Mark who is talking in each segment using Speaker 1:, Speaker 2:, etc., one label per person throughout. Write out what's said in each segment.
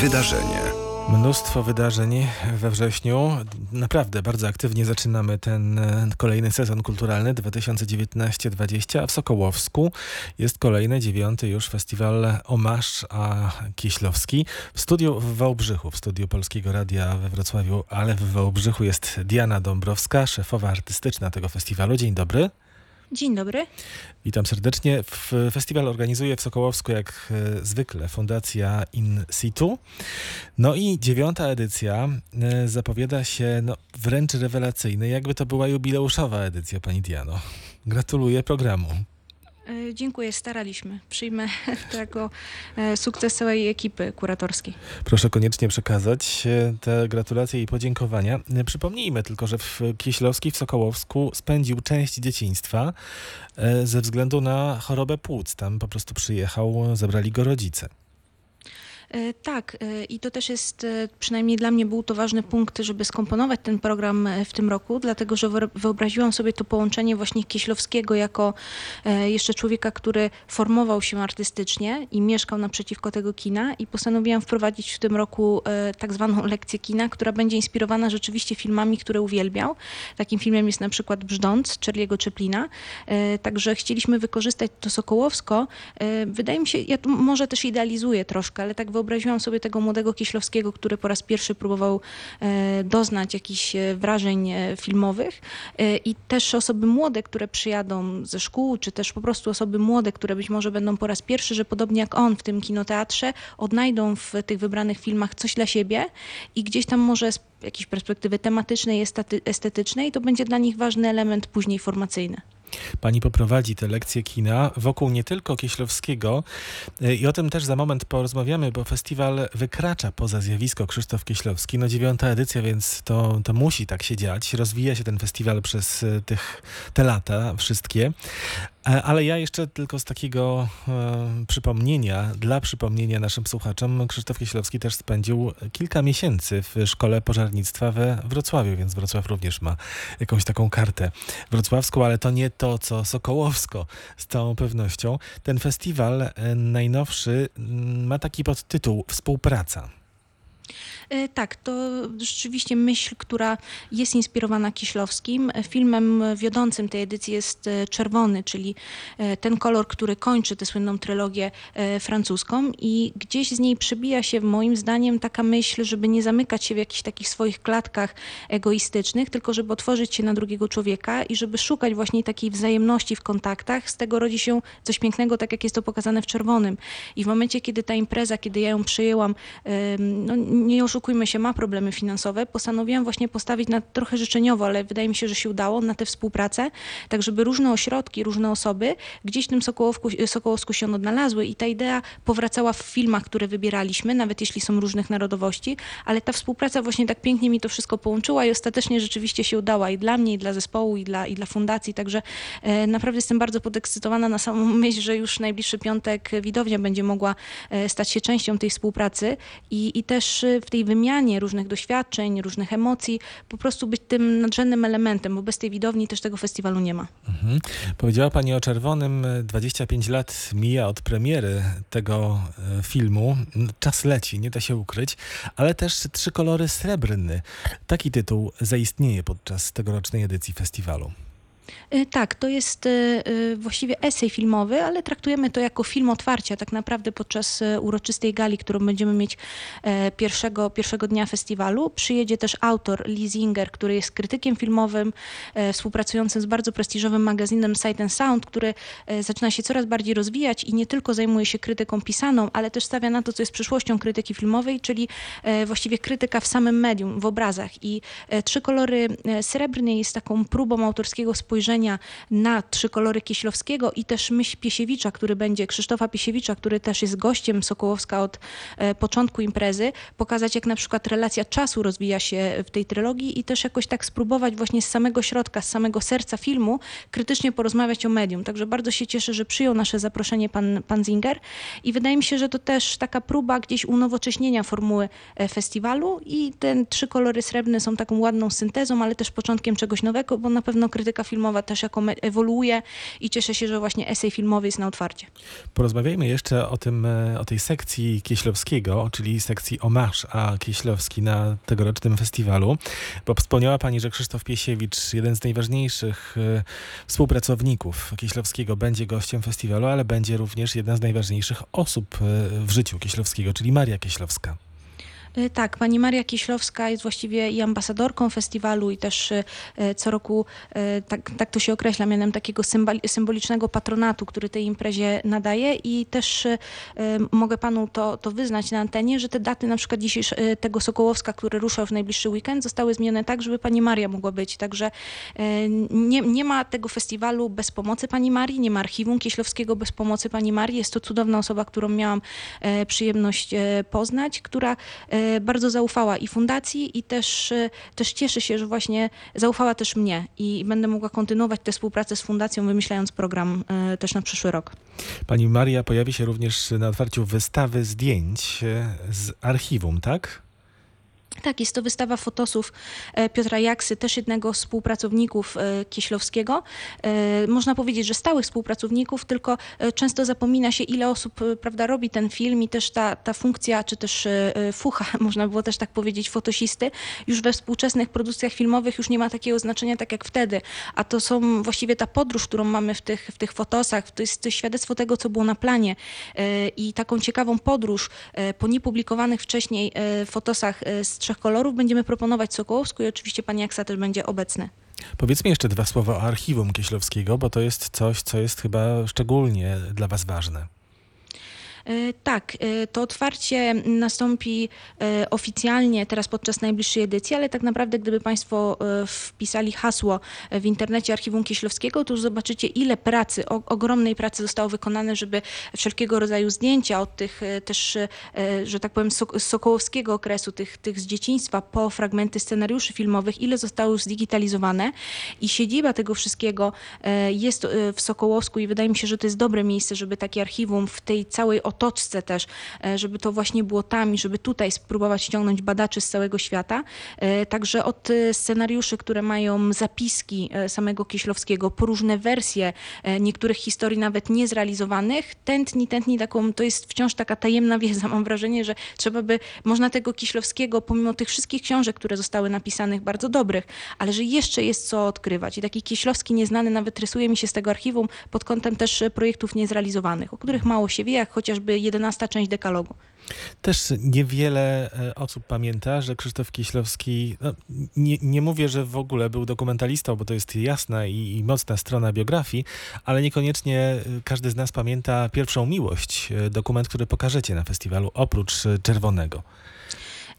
Speaker 1: Wydarzenie.
Speaker 2: Mnóstwo wydarzeń we wrześniu. Naprawdę bardzo aktywnie zaczynamy ten e, kolejny sezon kulturalny 2019-20, a w Sokołowsku jest kolejny, dziewiąty już festiwal Omasz a Kieślowski. W studiu w Wałbrzychu, w studiu Polskiego Radia we Wrocławiu, ale w Wałbrzychu jest Diana Dąbrowska, szefowa artystyczna tego festiwalu. Dzień dobry.
Speaker 3: Dzień dobry.
Speaker 2: Witam serdecznie. Festiwal organizuje w Sokołowsku jak e, zwykle Fundacja In Situ. No i dziewiąta edycja e, zapowiada się no, wręcz rewelacyjny, jakby to była jubileuszowa edycja, pani Diano. Gratuluję programu.
Speaker 3: E, dziękuję, staraliśmy. Przyjmę jako e, sukces całej ekipy kuratorskiej.
Speaker 2: Proszę koniecznie przekazać e, te gratulacje i podziękowania. Przypomnijmy tylko, że w Kieślowski w Sokołowsku spędził część dzieciństwa ze względu na chorobę płuc. Tam po prostu przyjechał, zabrali go rodzice.
Speaker 3: E, tak, e, i to też jest, e, przynajmniej dla mnie był to ważny punkt, żeby skomponować ten program w tym roku, dlatego że wyobraziłam sobie to połączenie właśnie Kieślowskiego jako jeszcze człowieka, który formował się artystycznie i mieszkał naprzeciwko tego kina i postanowiłam wprowadzić w tym roku tak zwaną lekcję kina, która będzie inspirowana rzeczywiście filmami, które uwielbiał. Takim filmem jest na przykład Brzdąc Charlie'ego Chaplina. Także chcieliśmy wykorzystać to Sokołowsko. Wydaje mi się, ja tu może też idealizuję troszkę, ale tak wyobrażam wyobraziłam sobie tego młodego Kieślowskiego, który po raz pierwszy próbował e, doznać jakichś e, wrażeń e, filmowych i też osoby młode, które przyjadą ze szkół, czy też po prostu osoby młode, które być może będą po raz pierwszy, że podobnie jak on w tym kinoteatrze, odnajdą w tych wybranych filmach coś dla siebie i gdzieś tam może z jakiejś perspektywy tematycznej, estetycznej, to będzie dla nich ważny element później formacyjny.
Speaker 2: Pani poprowadzi te lekcje kina wokół nie tylko Kieślowskiego y, i o tym też za moment porozmawiamy, bo festiwal wykracza poza zjawisko Krzysztof Kieślowski. No dziewiąta edycja, więc to, to musi tak się dziać. Rozwija się ten festiwal przez y, tych, te lata wszystkie. E, ale ja jeszcze tylko z takiego e, przypomnienia, dla przypomnienia naszym słuchaczom, Krzysztof Kieślowski też spędził kilka miesięcy w Szkole Pożarnictwa we Wrocławiu, więc Wrocław również ma jakąś taką kartę wrocławską, ale to nie to, co Sokołowsko z całą pewnością. Ten festiwal e, najnowszy ma taki podtytuł Współpraca.
Speaker 3: E, tak, to rzeczywiście myśl, która jest inspirowana Kiślowskim. Filmem wiodącym tej edycji jest e, Czerwony, czyli e, ten kolor, który kończy tę słynną trylogię francuską i gdzieś z niej przebija się moim zdaniem taka myśl, żeby nie zamykać się w jakichś takich swoich klatkach egoistycznych, tylko żeby otworzyć się na drugiego człowieka i żeby szukać właśnie takiej wzajemności w kontaktach. Z tego rodzi się coś pięknego, tak jak jest to pokazane w Czerwonym. I w momencie, kiedy ta impreza, kiedy ja ją przyjęłam, no nie oszukujmy, oszukujmy się, ma problemy finansowe, postanowiłam właśnie postawić na trochę życzeniowo, ale wydaje mi się, że się udało, na tę współpracę, tak żeby różne ośrodki, różne osoby gdzieś w tym Sokołowsku, Sokołowsku się odnalazły i ta idea powracała w filmach, które wybieraliśmy, nawet jeśli są różnych narodowości, ale ta współpraca właśnie tak pięknie mi to wszystko połączyła i ostatecznie rzeczywiście się udała i dla mnie, i dla zespołu, i dla, i dla fundacji, także e, naprawdę jestem bardzo podekscytowana na samą myśl, że już najbliższy piątek widownia będzie mogła e, stać się częścią tej współpracy. I, i też e, w tej wymianie różnych doświadczeń, różnych emocji, po prostu być tym nadrzędnym elementem, bo bez tej widowni też tego festiwalu nie ma. Mhm.
Speaker 2: Powiedziała Pani o Czerwonym, 25 lat mija od premiery tego e, filmu. Czas leci, nie da się ukryć, ale też Trzy kolory srebrny. Taki tytuł zaistnieje podczas tegorocznej edycji festiwalu.
Speaker 3: E, tak, to jest e, e, właściwie esej filmowy, ale traktujemy to jako film otwarcia tak naprawdę podczas uroczystej gali, którą będziemy mieć pierwszego, pierwszego dnia festiwalu. Przyjedzie też autor Lee który jest krytykiem filmowym, współpracującym z bardzo prestiżowym magazynem Sight and Sound, który zaczyna się coraz bardziej rozwijać i nie tylko zajmuje się krytyką pisaną, ale też stawia na to, co jest przyszłością krytyki filmowej, czyli właściwie krytyka w samym medium, w obrazach. I Trzy kolory srebrne jest taką próbą autorskiego spojrzenia spojrzenia na trzy kolory Kieślowskiego i też myśl Piesiewicza, który będzie, Krzysztofa Piesiewicza, który też jest gościem Sokołowska od e, początku imprezy, pokazać jak na przykład relacja czasu rozwija się w tej trylogii i też jakoś tak spróbować właśnie z samego środka, z samego serca filmu krytycznie porozmawiać o medium. Także bardzo się cieszę, że przyjął nasze zaproszenie pan, pan Zinger i wydaje mi się, że to też taka próba gdzieś unowocześnienia formuły e, festiwalu i te trzy kolory srebrne są taką ładną syntezą, ale też początkiem czegoś nowego, bo na pewno krytyka filmowa filmowa też jako ewoluuje i cieszę się, że właśnie esej filmowy jest na otwarcie.
Speaker 2: Porozmawiajmy jeszcze o tym, e, o tej sekcji Kieślowskiego, czyli sekcji Hommage a Kieślowski na tegorocznym festiwalu, bo wspomniała Pani, że Krzysztof Piesiewicz, jeden z najważniejszych e, współpracowników Kieślowskiego, będzie gościem festiwalu, ale będzie również jedna z najważniejszych osób e, w życiu Kieślowskiego, czyli Maria Kieślowska.
Speaker 3: Y, Tak, pani Maria Kieślowska jest właściwie i ambasadorką festiwalu i też y, co roku, y, tak, tak to się określa, mianem takiego symbol, symbolicznego patronatu, który tej imprezie nadaje i też mogę panu to, to wyznać na antenie, że te daty na przykład tego Sokołowska, który ruszał w najbliższy weekend, zostały zmienione tak, żeby pani Maria mogła być. Także nie, nie ma tego festiwalu bez pomocy pani Marii, nie ma archiwum Kieślowskiego bez pomocy pani Marii. Jest to cudowna osoba, którą miałam e, przyjemność e, poznać, która e, bardzo zaufała i fundacji i też, e, też cieszy się, że właśnie zaufała też mnie i będę mogła kontynuować tę współpracę z fundacją, wymyślając program e, też na przyszły rok.
Speaker 2: Pani Maria pojawi się również na otwarciu wystawy zdjęć e, z archiwum, tak?
Speaker 3: Tak, jest to wystawa fotosów e, Piotra Jaksy, też jednego z współpracowników e, Kieślowskiego. E, Można powiedzieć, że stałych współpracowników, tylko często zapomina się, ile osób prawda, robi ten film i też ta, ta funkcja, czy też fucha, można było też tak powiedzieć, fotosisty, już we współczesnych produkcjach filmowych już nie ma takiego znaczenia tak jak wtedy. A to są właściwie ta podróż, którą mamy w tych, w tych fotosach, to jest świadectwo tego, co było na planie i taką ciekawą podróż po niepublikowanych wcześniej fotosach z trzech kolorów będziemy proponować Sokołowsku i oczywiście pani Aksa też będzie obecny.
Speaker 2: Powiedzmy jeszcze dwa słowa o archiwum Kieślowskiego, bo to jest coś, co jest chyba szczególnie dla Was ważne.
Speaker 3: E, Tak, e, to otwarcie nastąpi e, oficjalnie teraz podczas najbliższej edycji, ale tak naprawdę gdyby Państwo wpisali hasło w internecie Archiwum Kieślowskiego, to zobaczycie ile pracy, ogromnej pracy zostało wykonane, żeby wszelkiego rodzaju zdjęcia od tych też, że tak powiem, sokołowskiego okresu, tych, tych z dzieciństwa po fragmenty scenariuszy filmowych, ile zostało już zdigitalizowane. I siedziba tego wszystkiego jest w Sokołowsku i wydaje mi się, że to jest dobre miejsce, żeby takie archiwum w tej całej otoczce też, e, żeby to właśnie było tam i żeby tutaj spróbować ściągnąć badaczy z całego świata. E, Także od e, scenariuszy, które mają zapiski samego Kieślowskiego, po różne wersje niektórych historii nawet niezrealizowanych, tętni, tętni taką, to jest wciąż taka tajemna wiedza. Mam wrażenie, że trzeba by, można tego Kieślowskiego, pomimo tych wszystkich książek, które zostały napisanych, bardzo dobrych, ale że jeszcze jest co odkrywać. I taki Kieślowski nieznany nawet rysuje mi się z tego archiwum pod kątem też projektów niezrealizowanych, o których mało się wie, jak chociażby 11 część dekalogu.
Speaker 2: Też niewiele e, osób pamięta, że Krzysztof Kieślowski, no, nie, nie mówię, że w ogóle był dokumentalistą, bo to jest jasna i, i mocna strona biografii, ale niekoniecznie e, każdy z nas pamięta pierwszą miłość, e, dokument, który pokażecie na festiwalu, oprócz Czerwonego.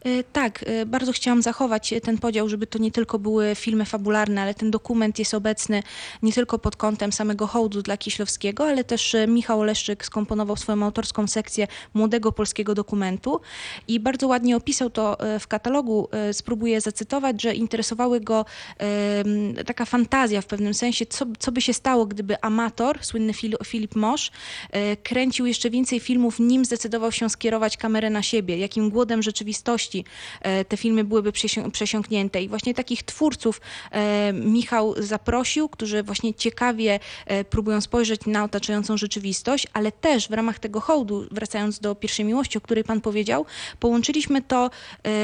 Speaker 3: E, Tak, e, bardzo chciałam zachować e, ten podział, żeby to nie tylko były filmy fabularne, ale ten dokument jest obecny nie tylko pod kątem samego hołdu dla Kieślowskiego, ale też Michał Oleszczyk skomponował swoją autorską sekcję młodego polskiego dokumentu i bardzo ładnie opisał to w katalogu. Spróbuję zacytować, że interesowały go taka fantazja w pewnym sensie, co, co by się stało, gdyby amator, słynny Fil- Filip Mosz, kręcił jeszcze więcej filmów, nim zdecydował się skierować kamerę na siebie, jakim głodem rzeczywistości e, te filmy byłyby przesią- przesiąknięte. I właśnie takich twórców e, Michał zaprosił, którzy właśnie ciekawie e, próbują spojrzeć na otaczającą rzeczywistość, ale też w ramach tego hołdu, wracając do pierwszej miłości, o której pan powiedział, połączyliśmy to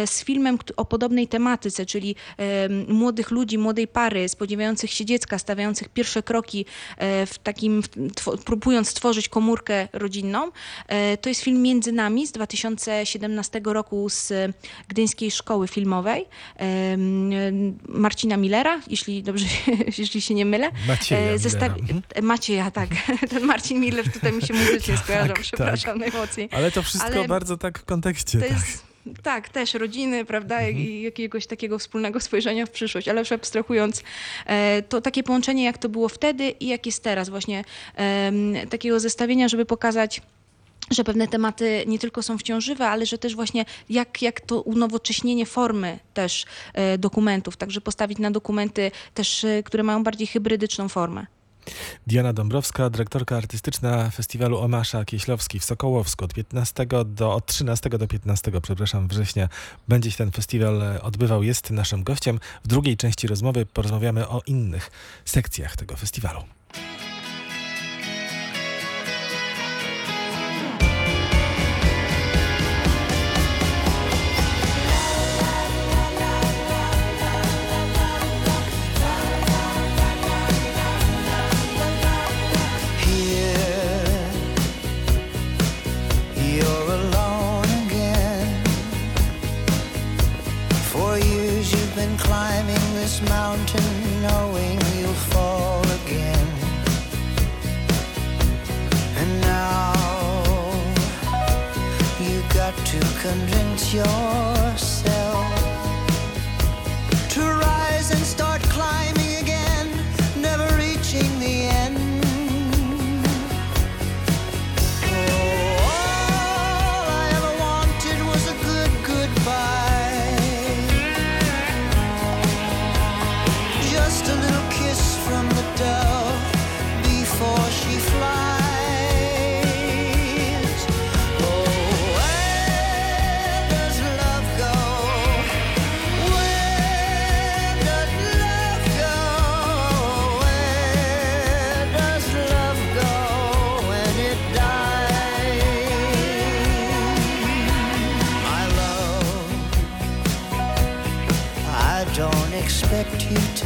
Speaker 3: z filmem o podobnej tematyce, czyli młodych ludzi, młodej pary, spodziewających się dziecka, stawiających pierwsze kroki w takim, próbując stworzyć komórkę rodzinną. To jest film Między nami z 2017 roku z Gdyńskiej Szkoły Filmowej Marcina Millera, jeśli dobrze, jeśli się nie mylę.
Speaker 2: Macieja
Speaker 3: E,
Speaker 2: Mhm.
Speaker 3: e, Macieja, tak. Ten Marcin Miller tutaj mi się muzycznie skojarzył,
Speaker 2: tak.
Speaker 3: przepraszam najmocniej.
Speaker 2: Ale to wszystko
Speaker 3: Ale
Speaker 2: bardzo tak w kontekście. Tak.
Speaker 3: jest, tak, też rodziny, prawda, i jakiegoś takiego wspólnego spojrzenia w przyszłość, ale już abstrahując, e, to takie połączenie, jak to było wtedy i jak jest teraz, właśnie takiego zestawienia, żeby pokazać, że pewne tematy nie tylko są wciążywe, ale że też właśnie jak, jak to unowocześnienie formy też e, dokumentów, także postawić na dokumenty też, e, które mają bardziej hybrydyczną formę.
Speaker 2: Diana Dąbrowska, dyrektorka artystyczna festiwalu Omasza Kieślowski w Sokołowsku od 15 do, od 13 do 15, przepraszam, września będzie się ten festiwal e, odbywał, jest naszym gościem. W drugiej części rozmowy porozmawiamy o innych sekcjach tego festiwalu.
Speaker 1: Just a little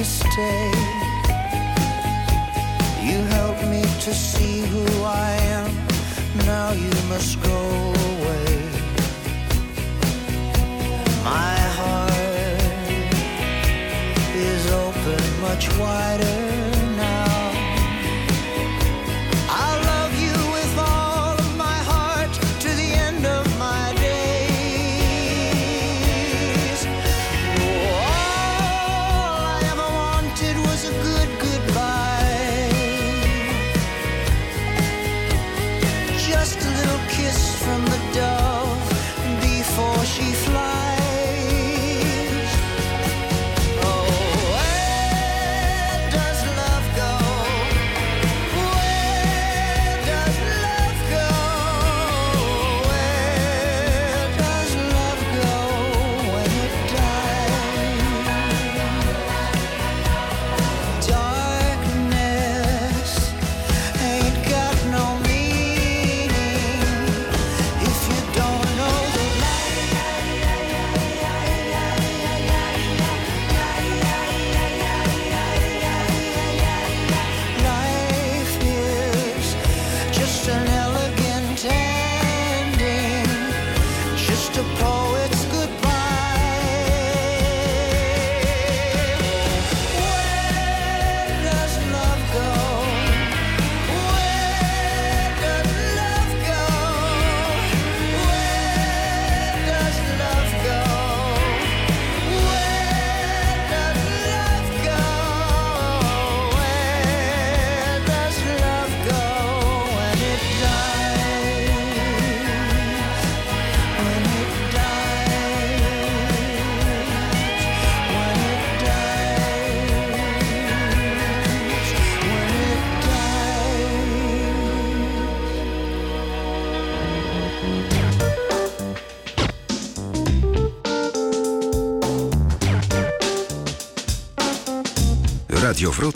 Speaker 1: to stay. You helped me to see who I am. Now you must go away. My heart is open much wider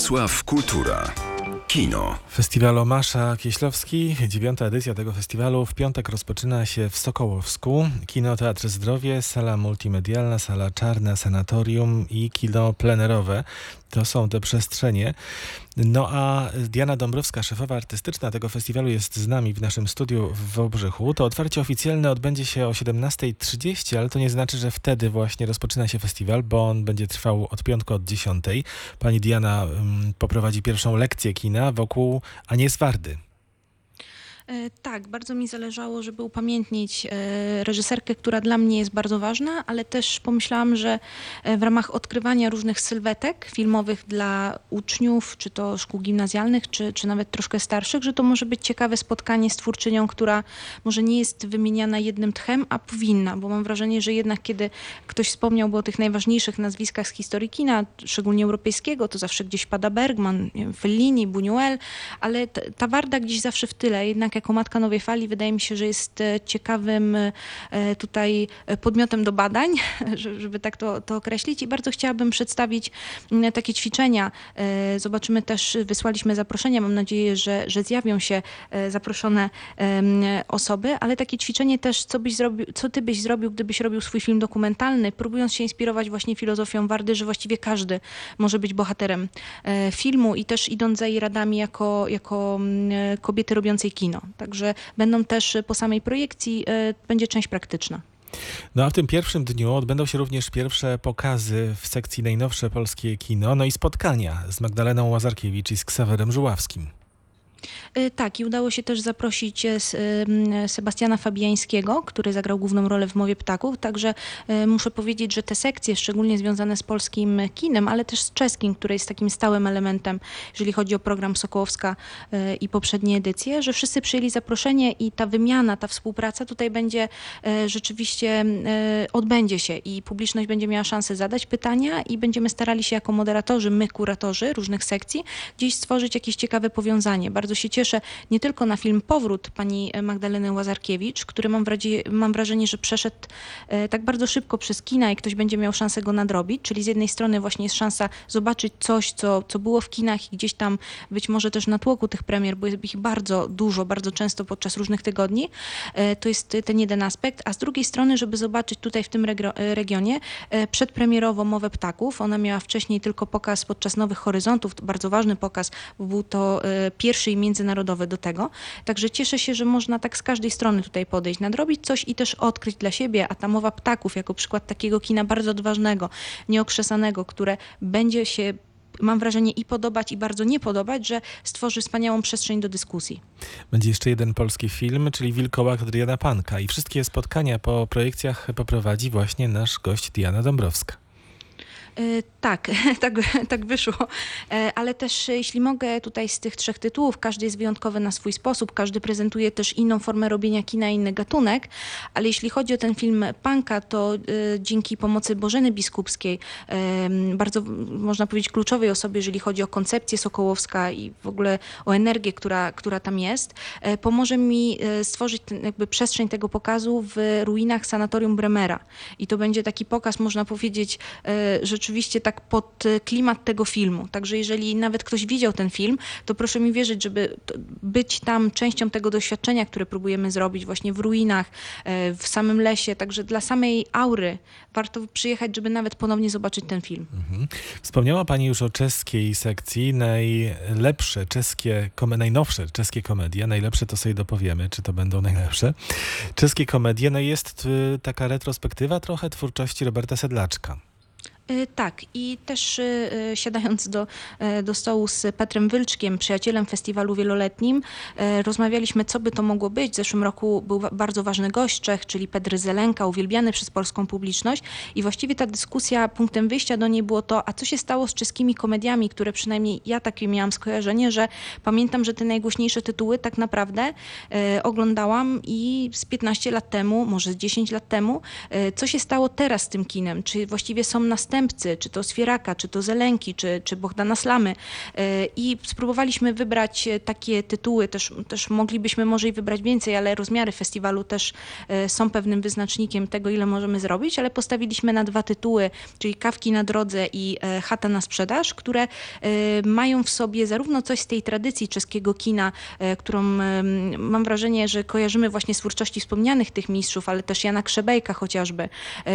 Speaker 4: Wrocław Kultura. Kino.
Speaker 2: Festiwal Omasza Kieślowski, dziewiąta edycja tego festiwalu w piątek rozpoczyna się w Sokołowsku. Kino Teatr Zdrowie, sala multimedialna, sala czarna, sanatorium i kino plenerowe. To są te przestrzenie. No a Diana Dąbrowska, szefowa artystyczna tego festiwalu jest z nami w naszym studiu w Wałbrzychu. To otwarcie oficjalne odbędzie się o 17.30, ale to nie znaczy, że wtedy właśnie rozpoczyna się festiwal, bo on będzie trwał od piątku od 10. Pani Diana mm, poprowadzi pierwszą lekcję kina wokół Anies Wardy.
Speaker 3: E, Tak, bardzo mi zależało, żeby upamiętnić e, reżyserkę, która dla mnie jest bardzo ważna, ale też pomyślałam, że e, w ramach odkrywania różnych sylwetek filmowych dla uczniów, czy to szkół gimnazjalnych, czy, czy nawet troszkę starszych, że to może być ciekawe spotkanie z twórczynią, która może nie jest wymieniana jednym tchem, a powinna, bo mam wrażenie, że jednak kiedy ktoś wspomniałby o tych najważniejszych nazwiskach z historii kina, szczególnie europejskiego, to zawsze gdzieś pada Bergman, Fellini, Buñuel, ale ta Warda gdzieś zawsze w tyle. Jednak jako matka nowej fali wydaje mi się, że jest e, ciekawym e, tutaj e, podmiotem do badań, że- żeby tak to, to określić. I bardzo chciałabym przedstawić takie ćwiczenia. Zobaczymy też, wysłaliśmy zaproszenia, mam nadzieję, że, że zjawią się zaproszone osoby, ale takie ćwiczenie też, co, byś zrobił, co ty byś zrobił, gdybyś robił swój film dokumentalny, próbując się inspirować właśnie filozofią Wardy, że właściwie każdy może być bohaterem filmu i też idąc za jej radami jako, jako kobiety robiącej kino. Także będą też po samej projekcji, e, będzie część praktyczna.
Speaker 2: No a w tym pierwszym dniu odbędą się również pierwsze pokazy w sekcji Najnowsze Polskie Kino, no i spotkania z Magdaleną Łazarkiewicz i z Ksawerem Żuławskim.
Speaker 3: E, Tak, i udało się też zaprosić e, Sebastiana Fabiańskiego, który zagrał główną rolę w Mowie Ptaków. Także e, muszę powiedzieć, że te sekcje, szczególnie związane z polskim kinem, ale też z czeskim, które jest takim stałym elementem, jeżeli chodzi o program Sokołowska i poprzednie edycje, że wszyscy przyjęli zaproszenie i ta wymiana, ta współpraca tutaj będzie rzeczywiście odbędzie się i publiczność będzie miała szansę zadać pytania i będziemy starali się jako moderatorzy, my kuratorzy różnych sekcji, gdzieś stworzyć jakieś ciekawe powiązanie. Bardzo się cieszę nie tylko na film Powrót pani Magdaleny Łazarkiewicz, który mam, wrazie, mam wrażenie, że przeszedł e, tak bardzo szybko przez kina i ktoś będzie miał szansę go nadrobić, czyli z jednej strony właśnie jest szansa zobaczyć coś, co, co było w kinach i gdzieś tam być może też na tłoku tych premier, bo jest ich bardzo dużo, bardzo często podczas różnych tygodni. E, To jest ten jeden aspekt, a z drugiej strony, żeby zobaczyć tutaj w tym e, regionie e, przedpremierowo Mowę Ptaków. Ona miała wcześniej tylko pokaz podczas Nowych Horyzontów, bardzo ważny pokaz, był to e, pierwszy i międzynarodowy do tego. Także cieszę się, że można tak z każdej strony tutaj podejść, nadrobić coś i też odkryć dla siebie, a ta Mowa Ptaków jako przykład takiego kina bardzo odważnego, nieokrzesanego, które będzie się mam wrażenie i podobać i bardzo nie podobać, że stworzy wspaniałą przestrzeń do dyskusji.
Speaker 2: Będzie jeszcze jeden polski film, czyli Wilkołak Adriana Panka i wszystkie spotkania po projekcjach poprowadzi właśnie nasz gość Diana Dąbrowska.
Speaker 3: E, Tak, tak, tak wyszło. E, Ale też, e, jeśli mogę, tutaj z tych trzech tytułów, każdy jest wyjątkowy na swój sposób, każdy prezentuje też inną formę robienia kina, inny gatunek, ale jeśli chodzi o ten film Panka, to dzięki pomocy Bożeny Biskupskiej, bardzo można powiedzieć kluczowej osobie, jeżeli chodzi o koncepcję Sokołowska i w ogóle o energię, która, która tam jest, pomoże mi stworzyć ten, jakby przestrzeń tego pokazu w ruinach sanatorium Bremera. I to będzie taki pokaz, można powiedzieć, e, rzeczywiście tak pod e, klimat tego filmu. Także jeżeli nawet ktoś widział ten film, to proszę mi wierzyć, żeby być tam częścią tego doświadczenia, które próbujemy zrobić właśnie w ruinach, e, w samym lesie. Także dla samej aury warto przyjechać, żeby nawet ponownie zobaczyć ten film.
Speaker 2: Mhm. Wspomniała Pani już o czeskiej sekcji. Najlepsze czeskie, najnowsze czeskie komedie, najlepsze to sobie dopowiemy, czy to będą najlepsze. Czeskie komedie, no jest y, taka retrospektywa trochę twórczości Roberta Sedlaczka.
Speaker 3: E, Tak, i też e, siadając do, e, do stołu z Petrem Wylczkiem, przyjacielem festiwalu wieloletnim, rozmawialiśmy, co by to mogło być. W zeszłym roku był bardzo ważny gość Czech, czyli Pedry Zelenka, uwielbiany przez polską publiczność i właściwie ta dyskusja, punktem wyjścia do niej było to, a co się stało z czeskimi komediami, które przynajmniej ja takie miałam skojarzenie, że pamiętam, że te najgłośniejsze tytuły tak naprawdę oglądałam i z 15 lat temu, może z 10 lat temu, co się stało teraz z tym kinem? Czy właściwie są następcy, czy to Sfieraka, czy to Zelenki, czy, czy Bohdana Slamy. E, I spróbowaliśmy wybrać e, takie tytuły, też, też moglibyśmy może i wybrać więcej, ale rozmiary festiwalu też e, są pewnym wyznacznikiem tego, ile możemy zrobić, ale postawiliśmy na dwa tytuły, czyli Kawki na drodze i Chata na sprzedaż, które mają w sobie zarówno coś z tej tradycji czeskiego kina, którą mam wrażenie, że kojarzymy właśnie z twórczości wspomnianych tych mistrzów, ale też Jana Krzebejka chociażby,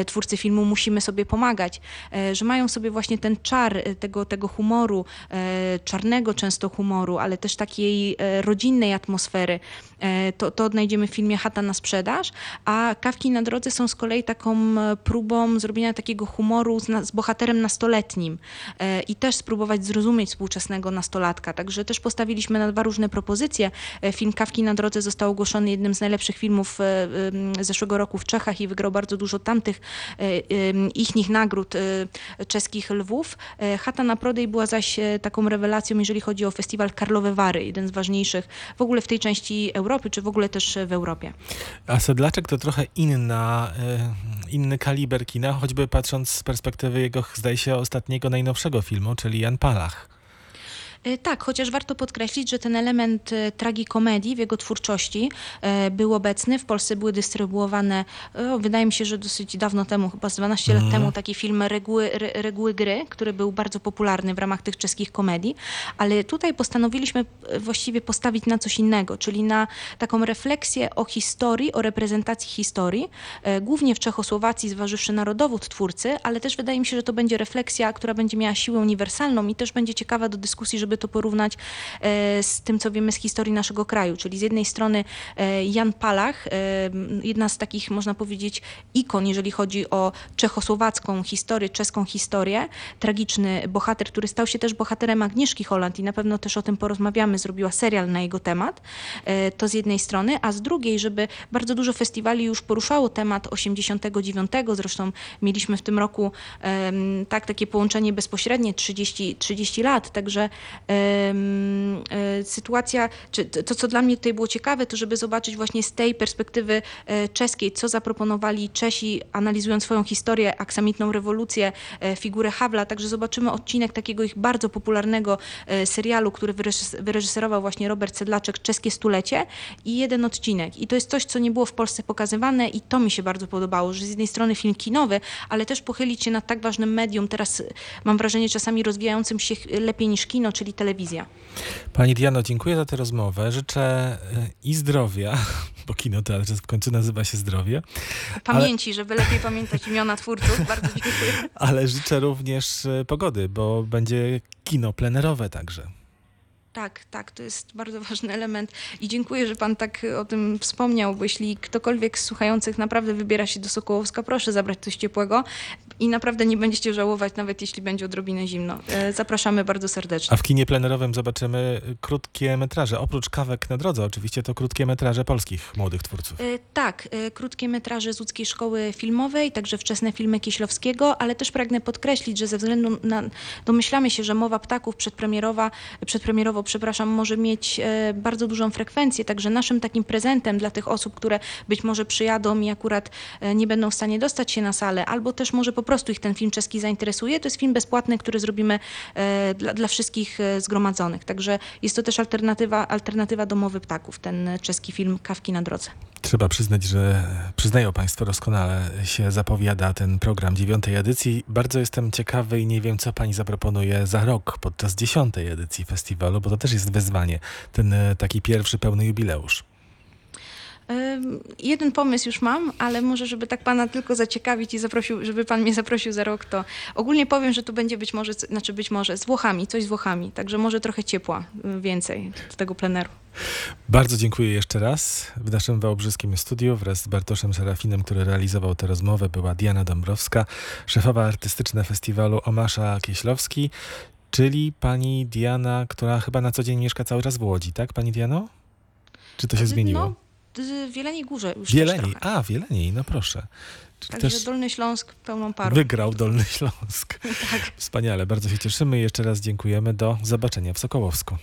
Speaker 3: twórcy filmu Musimy sobie pomagać. E, że mają sobie właśnie ten czar e, tego, tego humoru, e, czarnego często humoru, ale też takiej rodzinnej atmosfery. To, to odnajdziemy w filmie Chata na sprzedaż, a Kawki na drodze są z kolei taką próbą zrobienia takiego humoru z, z bohaterem nastoletnim i też spróbować zrozumieć współczesnego nastolatka. Także też postawiliśmy na dwa różne propozycje. Film Kawki na drodze został ogłoszony jednym z najlepszych filmów zeszłego roku w Czechach i wygrał bardzo dużo tamtych em, ichnych nagród czeskich lwów. E, Chata na Prodej była zaś e, taką rewelacją, jeżeli chodzi o festiwal Karlowe Wary, jeden z ważniejszych w ogóle w tej części Europy, czy w ogóle też w Europie.
Speaker 2: A Sedlaczek to trochę inna, e, inny kaliber kina, choćby patrząc z perspektywy jego, zdaje się, ostatniego, najnowszego filmu, czyli Jan Palach.
Speaker 3: E, Tak, chociaż warto podkreślić, że ten element e, tragikomedii w jego twórczości e, był obecny. W Polsce były dystrybuowane, wydaje mi się, że dosyć dawno temu, chyba z 12 lat temu, taki film Reguły, Re, Reguły Gry, który był bardzo popularny w ramach tych czeskich komedii. Ale tutaj postanowiliśmy właściwie postawić na coś innego, czyli na taką refleksję o historii, o reprezentacji historii, głównie w Czechosłowacji, zważywszy narodowód twórcy, ale też wydaje mi się, że to będzie refleksja, która będzie miała siłę uniwersalną i też będzie ciekawa do dyskusji, żeby to porównać e, z tym, co wiemy z historii naszego kraju. Czyli z jednej strony e, Jan Palach, e, jedna z takich, można powiedzieć, ikon, jeżeli chodzi o czechosłowacką historię, czeską historię. Tragiczny bohater, który stał się też bohaterem Agnieszki Holland i na pewno też o tym porozmawiamy, zrobiła serial na jego temat. To z jednej strony, a z drugiej, żeby bardzo dużo festiwali już poruszało temat 89, zresztą mieliśmy w tym roku tak takie połączenie bezpośrednie 30, 30 lat, także sytuacja, czy to, co dla mnie tutaj było ciekawe, to żeby zobaczyć właśnie z tej perspektywy e, czeskiej, co zaproponowali Czesi, analizując swoją historię, aksamitną rewolucję, e, figurę Hawla, także zobaczymy odcinek takiego ich bardzo popularnego e, serialu, który wyreżys- wyreżyserował właśnie Robert Sedlaczek, Czeskie Stulecie i jeden odcinek. I to jest coś, co nie było w Polsce pokazywane i to mi się bardzo podobało, że z jednej strony film kinowy, ale też pochylić się nad tak ważnym medium, teraz e, mam wrażenie czasami rozwijającym się lepiej niż kino, czyli telewizja.
Speaker 2: Pani Diano, dziękuję za tę rozmowę. Życzę e, i zdrowia, bo kinoteatr w końcu nazywa się zdrowie,
Speaker 3: Pamięci, żeby lepiej pamiętać imiona twórców. Bardzo dziękuję.
Speaker 2: ale życzę również e, pogody, bo będzie kino plenerowe także.
Speaker 3: Tak, tak, to jest bardzo ważny element i dziękuję, że pan tak o tym wspomniał, bo jeśli ktokolwiek z słuchających naprawdę wybiera się do Sokołowska, proszę zabrać coś ciepłego i naprawdę nie będziecie żałować, nawet jeśli będzie odrobinę zimno. E, Zapraszamy bardzo serdecznie.
Speaker 2: A w kinie plenerowym zobaczymy krótkie metraże. Oprócz kawek na drodze, oczywiście to krótkie metraże polskich młodych twórców.
Speaker 3: E, Tak, e, krótkie metraże z Łódzkiej Szkoły Filmowej, także wczesne filmy Kieślowskiego, ale też pragnę podkreślić, że ze względu na, domyślamy się, że Mowa Ptaków przedpremierowa, przedpremierowo, przepraszam, może mieć e, bardzo dużą frekwencję, także naszym takim prezentem dla tych osób, które być może przyjadą i akurat e, nie będą w stanie dostać się na salę, albo też może po prostu ich ten film czeski zainteresuje, to jest film bezpłatny, który zrobimy e, dla, dla wszystkich zgromadzonych, także jest to też alternatywa, alternatywa do Mowy Ptaków, ten czeski film Kawki na drodze.
Speaker 2: Trzeba przyznać, że przyznają Państwo doskonale się zapowiada ten program dziewiątej edycji. Bardzo jestem ciekawy i nie wiem, co Pani zaproponuje za rok podczas dziesiątej edycji festiwalu, bo to też jest wyzwanie, ten e, taki pierwszy pełny jubileusz.
Speaker 3: Jeden pomysł już mam, ale może, żeby tak pana tylko zaciekawić i zaprosił, żeby pan mnie zaprosił za rok, to ogólnie powiem, że tu będzie być może, znaczy być może z Włochami, coś z Włochami, także może trochę ciepła y, więcej do tego pleneru.
Speaker 2: Bardzo dziękuję jeszcze raz. W naszym wałbrzyskim studiu wraz z Bartoszem Serafinem, który realizował tę rozmowę, była Diana Dąbrowska, szefowa artystyczna festiwalu Omasza Kieślowski, czyli pani Diana, która chyba na co dzień mieszka cały czas w Łodzi, tak pani Diano? Czy to się zmieniło?
Speaker 3: No, w Wieleniej Górze już
Speaker 2: Wieleni.
Speaker 3: też trochę.
Speaker 2: A, Wieleni, no proszę.
Speaker 3: Także
Speaker 2: też
Speaker 3: Dolny Śląsk pełną parą.
Speaker 2: wygrał Dolny Śląsk.
Speaker 3: Tak.
Speaker 2: Wspaniale, bardzo się cieszymy i jeszcze raz dziękujemy. Do zobaczenia w Sokołowsku.